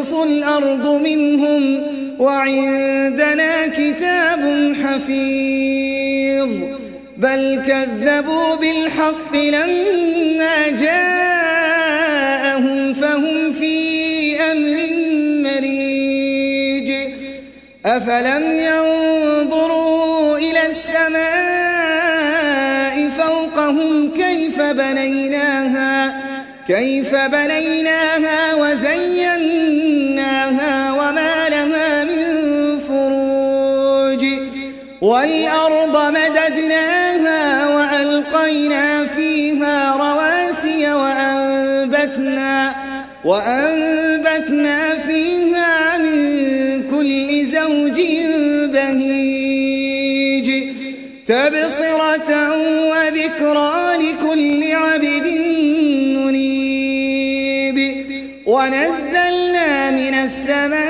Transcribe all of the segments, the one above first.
تنقص الأرض منهم وعندنا كتاب حفيظ. بل كذبوا بالحق لما جاءهم فهم في أمر مريج. أفلم ينظروا إلى السماء فوقهم كيف بنيناها كيف بنيناها وزيناها والأرض مددناها وألقينا فيها رواسي وأنبتنا وأنبتنا فيها من كل زوج بهيج تبصرة وذكرى لكل عبد منيب ونزلنا من السماء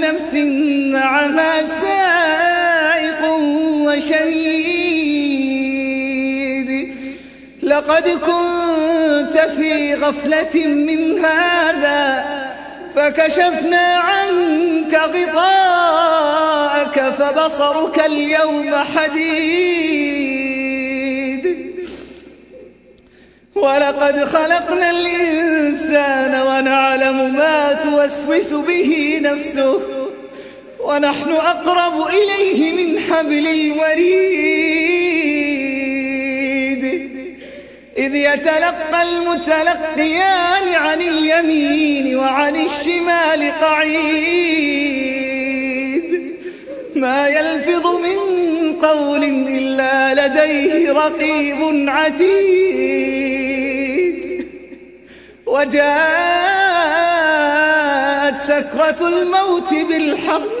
معها سائق وشهيد. لقد كنت في غفلة من هذا فكشفنا عنك غطاءك فبصرك اليوم حديد. ولقد خلقنا الإنسان ونعلم ما توسوس به نفسه. ونحن أقرب إليه من حبل الوريد. إذ يتلقى المتلقيان عن اليمين وعن الشمال قعيد. ما يلفظ من قول إلا لديه رقيب عتيد. وجاءت سكرة الموت بالحق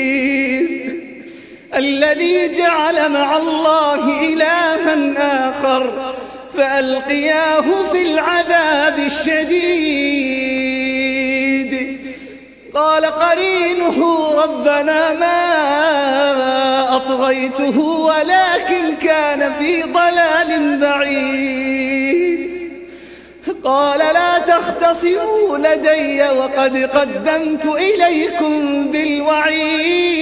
الذي جعل مع الله إلها آخر فألقياه في العذاب الشديد. قال قرينه ربنا ما أطغيته ولكن كان في ضلال بعيد. قال لا تختصموا لدي وقد قدمت إليكم بالوعيد.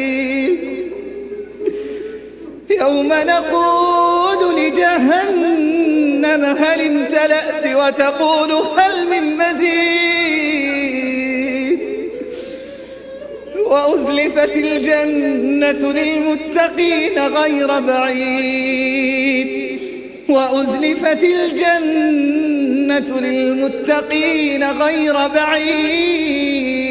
يوم نقول لجهنم هل امتلأت وتقول هل من مزيد؟ وأزلفت الجنة للمتقين غير بعيد. وأزلفت الجنة للمتقين غير بعيد.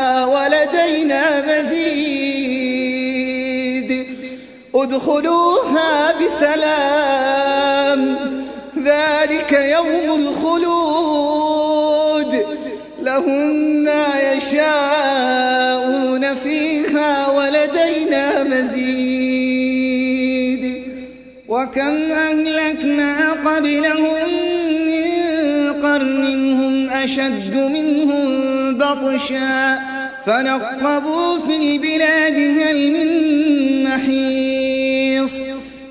ادخلوها بسلام. ذلك يوم الخلود. لهم ما يشاءون فيها ولدينا مزيد. وكم أهلكنا قبلهم من قرن هم أشد منهم بطشا. فنقبوا في البلاد هل من محيص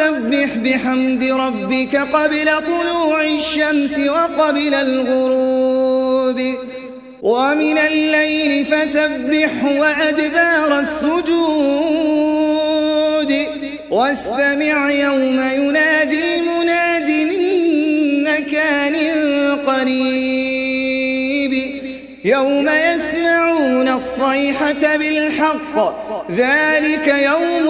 وسبح بحمد ربك قبل طلوع الشمس وقبل الغروب. ومن الليل فسبح وأدبار السجود. واستمع يوم ينادي المناد من مكان قريب. يوم يسمعون الصيحة بالحق. ذلك يوم